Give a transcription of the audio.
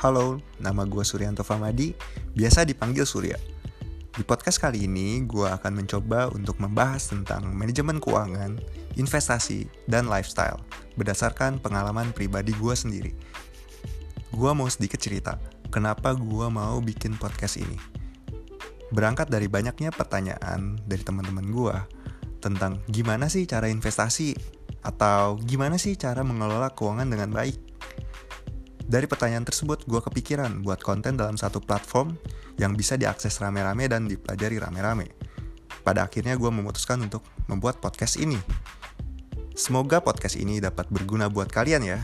Halo, nama gue Suryanto Famadi, biasa dipanggil Surya. Di podcast kali ini, gue akan mencoba untuk membahas tentang manajemen keuangan, investasi, dan lifestyle berdasarkan pengalaman pribadi gue sendiri. Gue mau sedikit cerita, kenapa gue mau bikin podcast ini. Berangkat dari banyaknya pertanyaan dari teman-teman gue tentang gimana sih cara investasi atau gimana sih cara mengelola keuangan dengan baik. Dari pertanyaan tersebut, gue kepikiran buat konten dalam satu platform yang bisa diakses rame-rame dan dipelajari rame-rame. Pada akhirnya gue memutuskan untuk membuat podcast ini. Semoga podcast ini dapat berguna buat kalian ya.